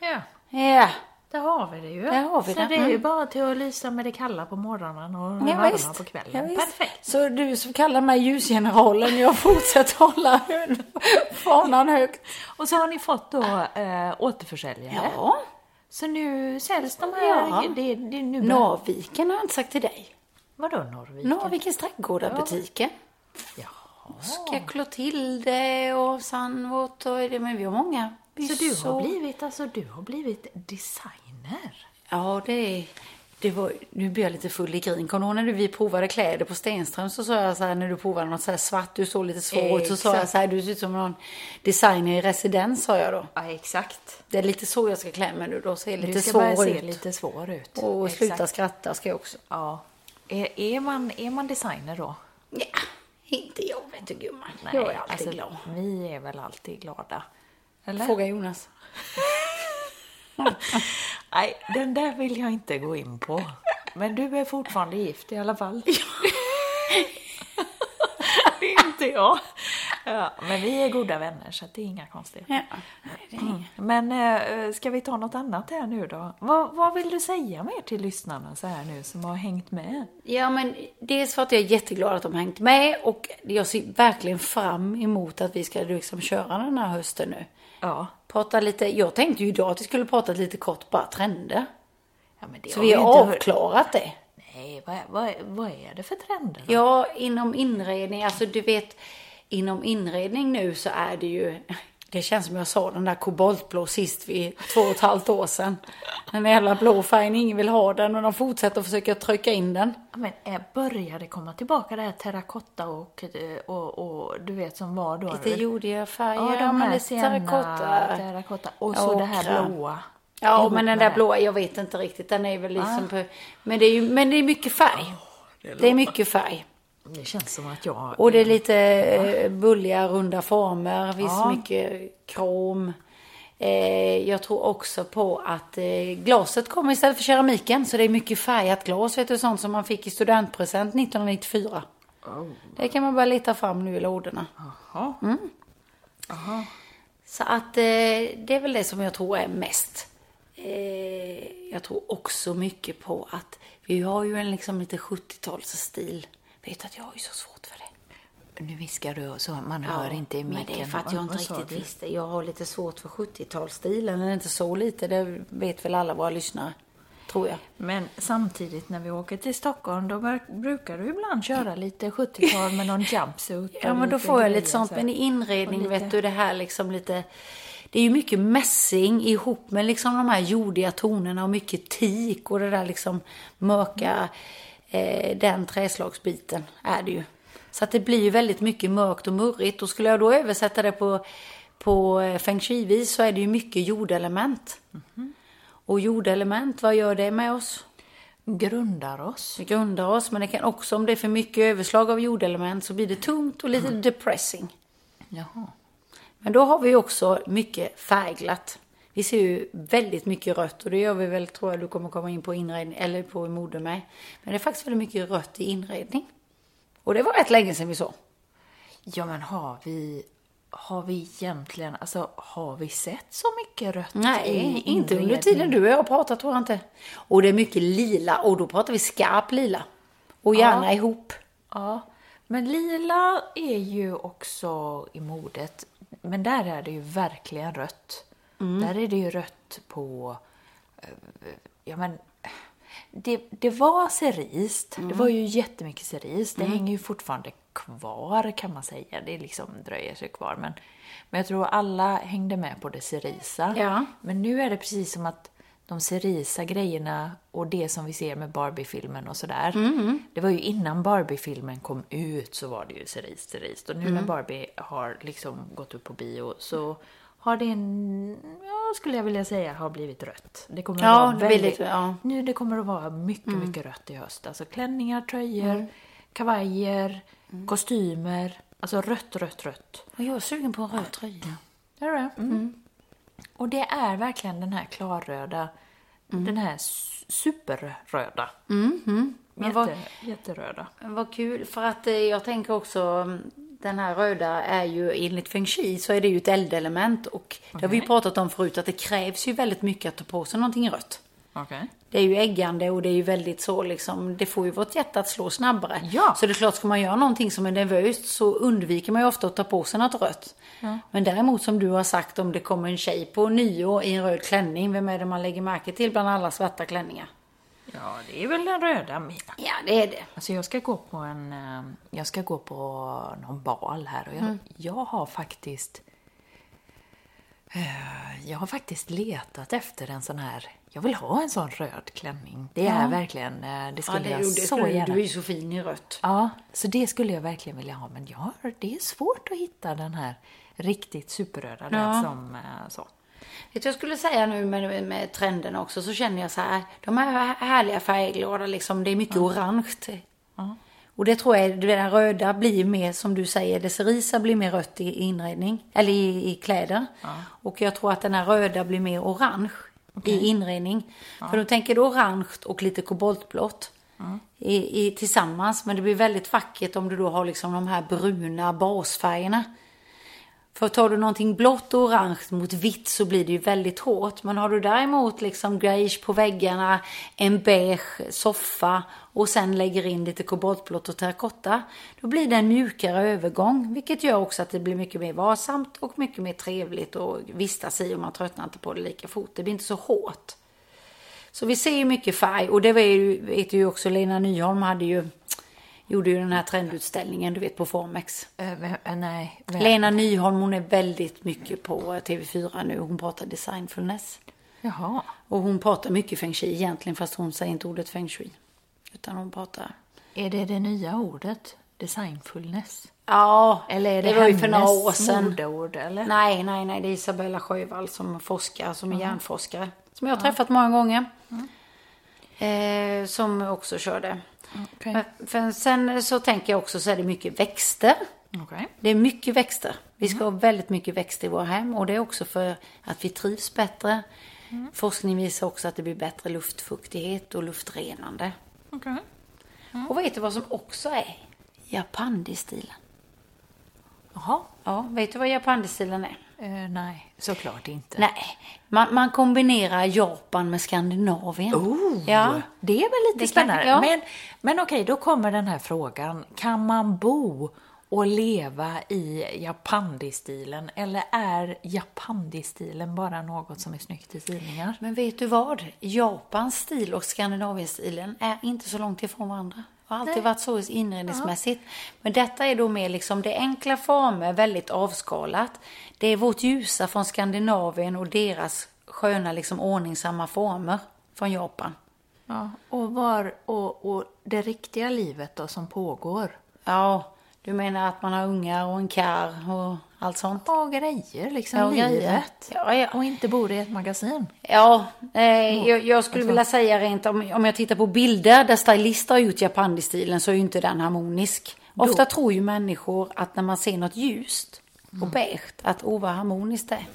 Ja, Ja, där har vi det ju. Där har vi Så det. det är ju Mm. bara till att lysa med det kalla på morgonen och ja varma på kvällen. Ja. Perfekt. Så du som kallar mig ljusgeneralen, jag fortsätter hålla fanan högt. Och så har ni fått då äh, återförsäljare. Ja, Så nu säljs de här... Ja. Det, det, nu Norrviken har jag inte sagt till dig. Vadå Norrviken? Norrvikens trädgårdar-butiken. Jaha. Ska Clotilde och Sandvort och det, men vi har många. Så du har blivit, alltså du har blivit designer? Ja, det är... Det var, nu blir jag lite full i grin. Kommer du ihåg när vi provade kläder på Stenström så sa jag så här när du provade något så här svart, du såg lite svår ut. Så sa jag så här, du ser ut som någon designer i residens sa jag då. Ja, exakt. Det är lite så jag ska klä mig nu då, ser lite Du ska svår börja se ut. lite svår ut. Och Exakt. sluta skratta ska jag också. Ja. Är, är, man, är man designer då? Ja, inte jag vet du gumman. jag är alltid alltså, glad. Vi är väl alltid glada? Eller? Fråga Jonas. Nej, den där vill jag inte gå in på. Men du är fortfarande gift i alla fall. inte jag. Ja, men vi är goda vänner så det är inga konstigheter. Ja, inget. Men eh, ska vi ta något annat här nu då? Vad, vad vill du säga mer till lyssnarna så här nu som har hängt med? Ja, men dels för att jag är jätteglad att de har hängt med och jag ser verkligen fram emot att vi ska liksom köra den här hösten nu. Ja. Prata lite, jag tänkte ju idag att vi skulle prata lite kort bara trender. ja men det Så har vi har inte hört- avklarat det. Nej, vad, vad, vad är det för trender? då? Ja, inom inredning, alltså du vet, inom inredning nu så är det ju, det känns som jag sa den där koboltblå sist vid två och ett halvt år sedan. Den jävla blå färgen, ingen vill ha den och de fortsätter att försöka trycka in den. Men eh, börjar det komma tillbaka det här terrakotta och, eh, och, och du vet som var då? Lite jordiga färger, Ja, de här terrakotta. terrakotta och så det här blåa. Ja, men den där det. blåa, jag vet inte riktigt. Den är väl liksom på, men det är ju, men det är mycket färg. det, är mycket färg. Det känns som att jag... Och det är lite eh, bulliga, runda former. Finns Ja. mycket krom. Eh, jag tror också på att eh, glaset kommer istället för keramiken. Så det är mycket färgat glas, vet du, sånt som man fick i studentpresent 1994. Det kan man bara leta fram nu i lådorna. Jaha. Så att eh, det är väl det som jag tror är mest. Jag tror också mycket på att vi har ju en liksom lite 70-talsstil. Vet att jag har ju så svårt för det. Nu viskar du så man hör inte i micken. Men det är för att jag inte riktigt visste. Jag har lite svårt för 70-talsstilen. Eller inte så lite, det vet väl alla våra lyssnare. Tror jag. Men samtidigt när vi åker till Stockholm då brukar du ibland köra lite 70-tal med någon jumpsuit. Ja, men då får jag lite sånt. så. Men i inredning, vet du, det här liksom lite... Det är ju mycket mässing ihop med liksom de här jordiga tonerna och mycket teak och det där liksom mörka, eh, den träslagsbiten är det ju. Så att det blir ju väldigt mycket mörkt och murrigt. Och skulle jag då översätta det på, på eh, feng shui-vis så är det ju mycket jordelement. Och jordelement, vad gör det med oss? Grundar oss. Grundar oss, men det kan också, om det är för mycket överslag av jordelement så blir det tungt och lite depressing. Jaha. Men då har vi också mycket färgglatt. Vi ser ju väldigt mycket rött och det gör vi väl, tror jag du kommer komma in på inredning, eller på mode med. Men det är faktiskt väldigt mycket rött i inredning. Och det var rätt länge sedan vi såg. Ja, men har vi, har vi egentligen, alltså har vi sett så mycket rött Nej, i inte under tiden du och jag har pratat tror jag inte. Och det är mycket lila och då pratar vi skarp lila. Och gärna ihop. Ja, men lila är ju också i modet. Men där är det ju verkligen rött. Mm. Där är det ju rött på... eh, Ja, men... Det, det var cerise. Mm. Det var ju jättemycket cerise. Det hänger ju fortfarande kvar kan man säga. Det liksom dröjer sig kvar. Men, men jag tror alla hängde med på det cerisa. Ja. Men nu är det precis som att de cerisa grejerna och det som vi ser med Barbie-filmen och sådär. Det var ju innan Barbie-filmen kom ut så var det ju cerise, cerise. Och nu när Barbie har liksom gått upp på bio så har det en, ja skulle jag vilja säga, har blivit rött. Det kommer Ja, att vara väldigt, lite- ja. nu det kommer att vara mycket, mycket rött i höst. Alltså klänningar, tröjor, kavajer, kostymer. Alltså rött, rött, rött. Och jag är sugen på en röd tröja. Är det det? Mm. Och det är verkligen den här klarröda, den här su- superröda. Men Jätte, vad, Jätteröda. vad kul, för att eh, jag tänker också, mm, den här röda är ju enligt feng shui så är det ju ett eldelement och det har vi ju pratat om förut att det krävs ju väldigt mycket att ta på sig någonting rött. Okej. Det är ju äggande och det är ju väldigt så liksom, det får ju vårt hjärta att slå snabbare. Ja. Så det är klart, ska man göra någonting som är nervöst så undviker man ju ofta att ta på sig något rött. Men däremot som du har sagt, om det kommer en tjej på nyår i en röd klänning, vem är det man lägger märke till bland alla svarta klänningar? Ja, det är väl den röda med. Ja, det är det. Alltså jag ska gå på en, eh, jag ska gå på någon bal här och jag, jag har faktiskt, eh, jag har faktiskt letat efter en sån här, jag vill ha en sån röd klänning. Det är verkligen, eh, det Ja, skulle det, jag det så skulle, gärna. du är ju så fin i rött. Ja, så det skulle jag verkligen vilja ha. Men jag har, det är svårt att hitta den här riktigt superröda Ja. som så. Vet du, jag skulle säga nu med, med trenderna också, så känner jag så här, de här härliga färgglada liksom, det är mycket orange. Och det tror jag, där röda blir mer, som du säger, det cerisa blir mer rött i inredning, eller i, i kläder. Och jag tror att den här röda blir mer orange i inredning. För då tänker du orange och lite koboltblått. I, i, tillsammans, men det blir väldigt vackert om du då har liksom de här bruna basfärgerna. För tar du någonting blått och orange mot vitt så blir det ju väldigt hårt. Men har du däremot liksom greige på väggarna, en beige soffa och sen lägger in lite koboltblått och terrakotta. Då blir det en mjukare övergång. Vilket gör också att det blir mycket mer varsamt och mycket mer trevligt att vistas i och man tröttnar inte på det lika fort. Det blir inte så hårt. Så vi ser ju mycket färg och det vet ju också Lena Nyholm hade ju Gjorde ju den här trendutställningen du vet på Formex. Eh, nej. Lena Nyholm hon är väldigt mycket på TV4 nu. Hon pratar designfulness. Jaha. Och hon pratar mycket feng shui egentligen fast hon säger inte ordet feng shui. Utan hon pratar... Är det det nya ordet? Designfulness? Ja, Eller är det, det var ju för några år sedan. modeord, eller? Nej, nej, nej. Det är Isabella Sjöwall som forskar, som är hjärnforskare. Som jag har träffat många gånger. Eh, som också kör Okej. Men för sen så tänker jag också så är det mycket växter. Okej. Det är mycket växter. Vi ska ha väldigt mycket växter i våra hem och det är också för att vi trivs bättre. Forskning visar också att det blir bättre luftfuktighet och luftrenande. Okej. Och vet du vad som också är Japandi-stilen? Jaha. Ja, vet du vad Japandi-stilen är? Eh, nej, såklart inte. Nej, man, man kombinerar Japan med Skandinavien. Oh, Ja. Det är väl lite Det kan- spännande. ja. Men, men okej, då kommer den här frågan. Kan man bo och leva i Japandi-stilen? Eller är Japandi-stilen bara något som är snyggt i tidningar? Men vet du vad? Japans stil och Skandinavienstilen är inte så långt ifrån varandra. Har alltid Nej. varit så inredningsmässigt. Men detta är då mer liksom det enkla former, väldigt avskalat. Det är vårt ljusa från Skandinavien och deras sköna liksom ordningsamma former från Japan. Ja, och, var, och, och det riktiga livet då som pågår? Ja, du menar att man har ungar och en kar och allt sånt? Ja, grejer liksom. Ja, livet. Ja, ja. Och inte bor i ett magasin. Ja, eh, jag, jag skulle vilja säga rent om, om jag tittar på bilder där stylister har gjort Japandi-stilen så är ju inte den harmonisk. Ofta tror ju människor att när man ser något ljust och beige, att åh vad harmoniskt det är.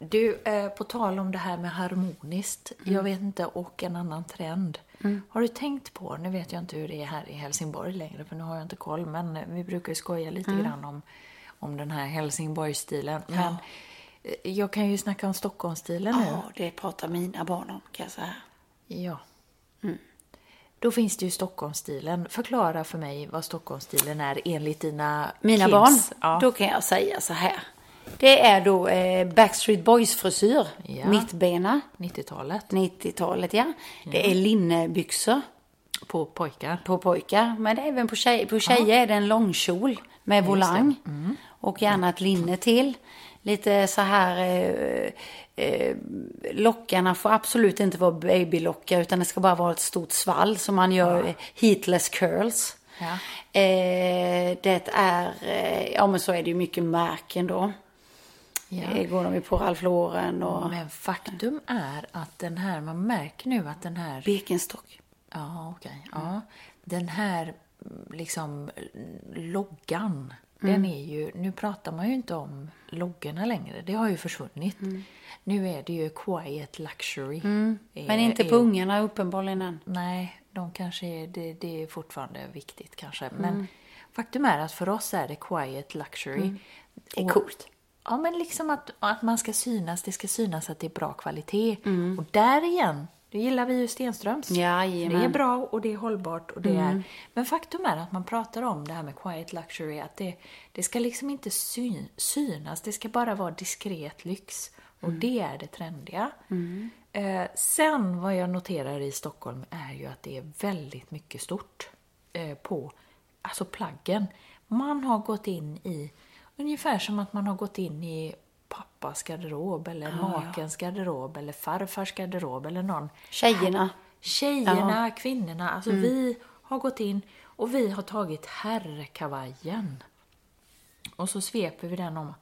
Du, eh, på tal om det här med harmoniskt, Mm. jag vet inte, och en annan trend. Har du tänkt på, nu vet jag inte hur det är här i Helsingborg längre, för nu har jag inte koll, men eh, vi brukar ju skoja lite Mm. grann om, om den här Helsingborgsstilen. Men eh, jag kan ju snacka om Stockholmsstilen nu. Ja, det pratar mina barn om kan jag säga. Ja. Mm. Då finns det ju Stockholmsstilen. Förklara för mig vad Stockholmsstilen är enligt dina Mina kids. barn, Ja. då kan jag säga så här. Det är då eh, Backstreet Boys frisyr, Ja. mittbena, 90-talet. 90-talet ja. Det är linnebyxor. På pojkar. på pojkar. Men även på, tjej, på tjejer är det en långkjol med volang. Och gärna ett linne till. Lite så här... Eh, eh, lockarna får absolut inte vara babylockar utan det ska bara vara ett stort svall som man gör eh, heatless curls. Ja. Eh, det är... Eh, ja men så är det ju mycket märken då. Ja. Eh, går de ju på Ralph Lauren och Men faktum är att den här, man märker nu att den här Birkenstock. Ja, okej. Ja. Den här liksom loggan den är ju, nu pratar man ju inte om loggorna längre, det har ju försvunnit. Nu är det ju quiet luxury. Men Är- inte är- på ungarna uppenbarligen än. Nej, de kanske är, det, det är fortfarande viktigt kanske. Mm. Men faktum är att för oss är det quiet luxury. Mm. Det är coolt. Ja, men liksom att, att man ska synas, det ska synas att det är bra kvalitet. Mm. Och där igen, det gillar vi ju Stenströms. Jajamän. Det är bra och det är hållbart och det är... Men faktum är att man pratar om det här med quiet luxury, att det, det ska liksom inte syn, synas, det ska bara vara diskret lyx. Och det är det trendiga. Eh, sen vad jag noterar i Stockholm är ju att det är väldigt mycket stort eh, på alltså plaggen. Man har gått in i, ungefär som att man har gått in i pappas garderob eller makens garderob eller farfars garderob eller någon. Tjejerna. Tjejerna, kvinnorna, alltså vi har gått in och vi har tagit herrkavajen. Och så sveper vi den om.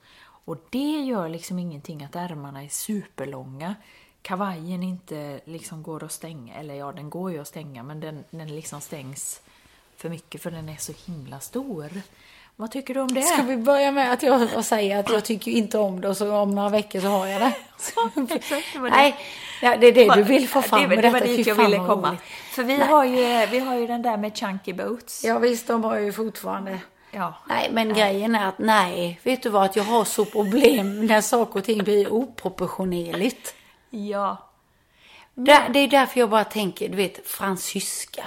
Och det gör liksom ingenting att ärmarna är superlånga. Kavajen inte liksom går att stänga, eller ja, den går ju att stänga, men den, den liksom stängs för mycket för den är så himla stor. Vad tycker du om det? Ska vi börja med att jag säga att jag tycker inte om det och så om några veckor så har jag det. Det det. Nej, det är det du vill få fram det, med det detta. var dit jag ville komma. För vi har, ju, vi har ju den där med chunky boots. Ja visst, de har ju fortfarande... Ja. Nej, men grejen är att nej, vet du vad, att jag har så problem när saker och ting blir oproportionerligt. ja. Det, det är därför jag bara tänker, du vet, fransyska.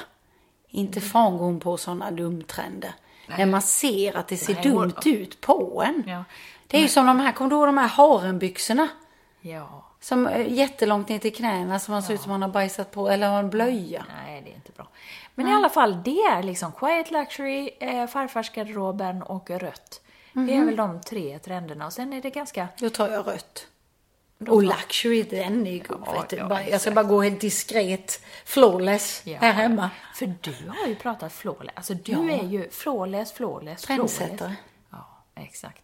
Inte fan går hon på sådana dumtrender. När man ser att det ser Nej, dumt ut på en. Ja. Det är ju som de här, kommer du ihåg de här harenbyxorna? Ja. Som är jättelångt ner till knäna som man ser ut som man har bajsat på, eller har en blöja. Nej, det är inte bra. Men i alla fall, det är liksom quiet luxury, eh, farfarsgarderoben och rött. Det Mhm. är väl de tre trenderna. Och sen är det ganska... Då tar jag rött. Och luxury, den är ju god. Ja, ja, Bara- jag ska bara gå helt diskret, flawless, Ja. här hemma. För du har ju pratat flawless. Alltså du är ju flawless, flawless, Trendsättare. flawless. Ja, exakt.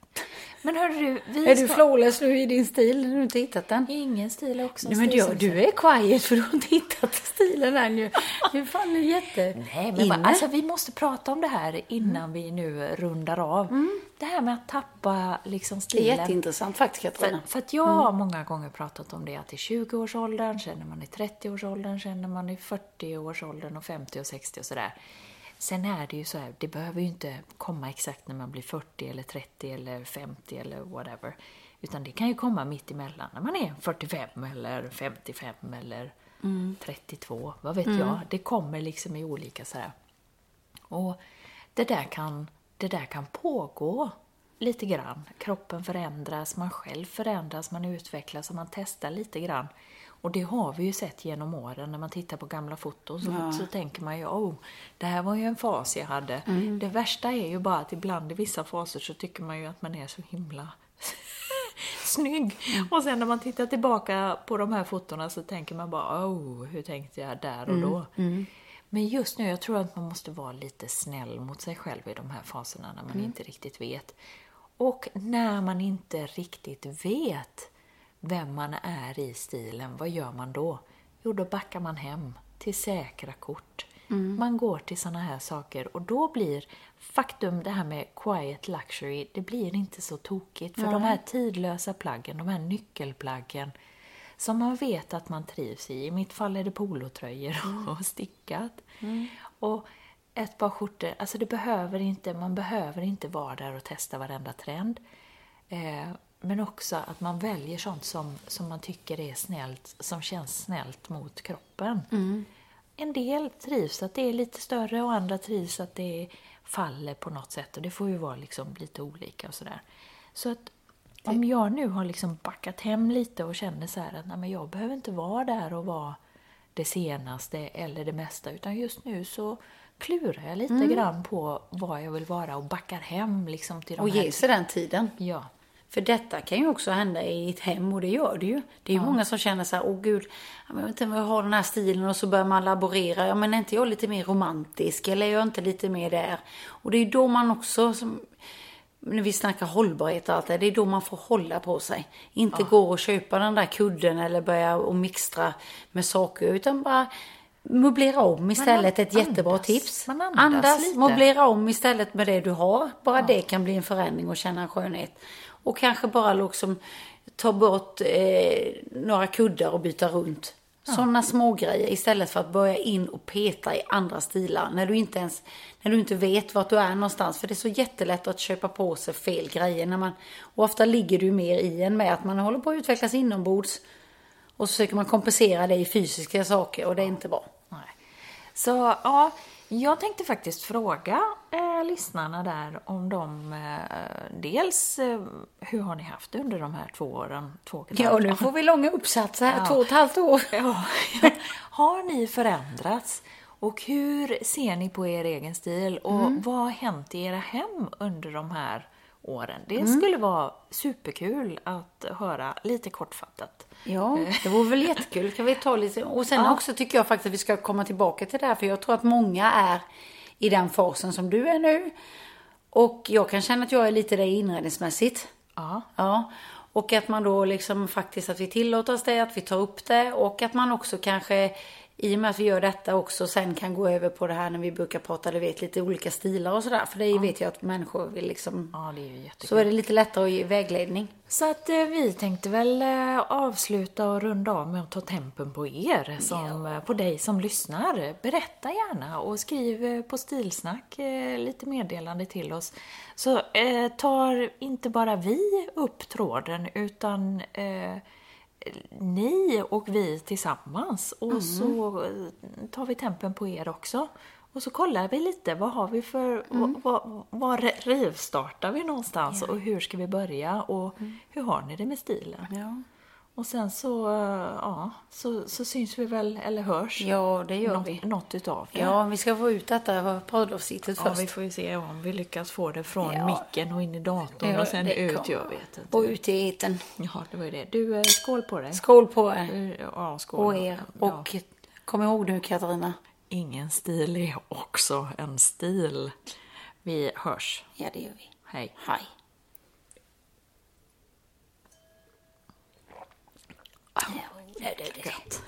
Men hörru du, vi Är du ska... flawless nu i din stil? Har du inte hittat den? Ingen stil är också en Nej, men du, du är quiet för du har inte hittat stilen än ju. Du är fan nu jätte Nej, men bara, alltså, vi måste prata om det här innan vi nu rundar av. Det här med att tappa liksom Det är stilen. jätteintressant faktiskt Katarina. För, för att jag har många gånger pratat om det, att i 20-årsåldern, känner man i 30-årsåldern, känner man i 40-årsåldern och 50 och 60 och sådär. Sen är det ju så här, det behöver ju inte komma exakt när man blir 40 eller 30 eller 50 eller whatever. Utan det kan ju komma mitt emellan när man är 45 eller 55 eller 32, vad vet jag. Det kommer liksom i olika sådär. Och det där kan, det där kan pågå lite grann. Kroppen förändras, man själv förändras, man utvecklas och man testar lite grann. Och det har vi ju sett genom åren när man tittar på gamla foton så, så tänker man ju oh, det här var ju en fas jag hade. Det värsta är ju bara att ibland i vissa faser så tycker man ju att man är så himla snygg. Och sen när man tittar tillbaka på de här fotona så tänker man bara oh, hur tänkte jag där och då? Men just nu, jag tror att man måste vara lite snäll mot sig själv i de här faserna när man inte riktigt vet. Och när man inte riktigt vet vem man är i stilen, vad gör man då? Jo, då backar man hem till säkra kort. Man går till såna här saker och då blir faktum det här med quiet luxury, det blir inte så tokigt. För de här tidlösa plaggen, de här nyckelplaggen som man vet att man trivs i. I mitt fall är det polotröjor och stickat. Och ett par skjortor. Alltså det behöver inte, man behöver inte vara där och testa varenda trend. Eh, men också att man väljer sånt som, som man tycker är snällt, som känns snällt mot kroppen. En del trivs att det är lite större och andra trivs att det faller på något sätt. Och det får ju vara liksom lite olika och sådär. Så att om jag nu har liksom backat hem lite och känner så här att nej, men jag behöver inte vara där och vara det senaste eller det mesta. Utan just nu så klurar jag lite grann på vad jag vill vara och backar hem liksom till de Och här... ge sig den tiden. Ja. För detta kan ju också hända i ett hem och det gör det ju. Det är ju många som känner så här, åh gud, jag vet inte om jag har den här stilen och så börjar man laborera. Ja men är inte jag lite mer romantisk eller är jag inte lite mer där? Och det är ju då man också, som, när vi snackar hållbarhet och allt det, det är då man får hålla på sig. Inte gå och köpa den där kudden eller börja och mixtra med saker utan bara möblera om istället. Ett andas. jättebra tips. Man andas lite. möblera om istället med det du har. Bara det kan bli en förändring och känna en skönhet. Och kanske bara liksom ta bort eh, några kuddar och byta runt. Sådana små grejer istället för att börja in och peta i andra stilar när du inte ens när du inte vet vart du är någonstans. För det är så jättelätt att köpa på sig fel grejer. När man, och ofta ligger ju mer i en med att man håller på att utvecklas inombords. Och så försöker man kompensera det i fysiska saker och det är inte bra. Nej. Så ja, jag tänkte faktiskt fråga eh, lyssnarna där om de eh, dels eh, hur har ni haft det under de här två åren? Två och ett Ja, halvt nu år? får vi långa uppsatser här, Ja. två och ett halvt år. Ja. Har ni förändrats? Och hur ser ni på er egen stil? Och Mm. vad har hänt i era hem under de här åren? Det Mm. skulle vara superkul att höra lite kortfattat. Ja, det vore väl jättekul. Kan vi ta lite... Och sen också tycker jag faktiskt att vi ska komma tillbaka till det här. För jag tror att många är i den fasen som du är nu. Och jag kan känna att jag är lite där inredningsmässigt. Ja. Ja. Och att man då liksom faktiskt att vi tillåter oss det, att vi tar upp det. Och att man också kanske i och med att vi gör detta också sen kan gå över på det här när vi brukar prata, du vet, lite olika stilar och sådär. För det vet jag att människor vill liksom... Ja, det är ju jättekul. Så är det lite lättare att ge vägledning. Så att eh, vi tänkte väl eh, avsluta och runda av med att ta tempen på er, som, eh, på dig som lyssnar. Berätta gärna och skriv eh, på Stilsnack eh, lite meddelande till oss. Så eh, tar inte bara vi upp tråden utan ni och vi tillsammans. Och så eh, tar vi tempen på er också. Och så kollar vi lite, vad har vi för, vad, vad, vad rivstartar vi någonstans och hur ska vi börja och hur har ni det med stilen? Ja. Och sen så, eh, ja, så, så syns vi väl, eller hörs, Ja, det gör något, vi. något utav det. Ja, vi ska få ut detta poddavsnittet Ja, först. vi får ju se om vi lyckas få det från Ja. micken och in i datorn Ja, och sen ut, kommer. jag vet inte. Och ut i eten. Ja, det var ju det. Du, eh, skål på dig. Skål på er Ja, skål. och er. Ja. Och kom ihåg nu Katarina. Ingen stil är också en stil. Vi hörs. Ja, det gör vi. Hej. Hej. Oh, nu, det du.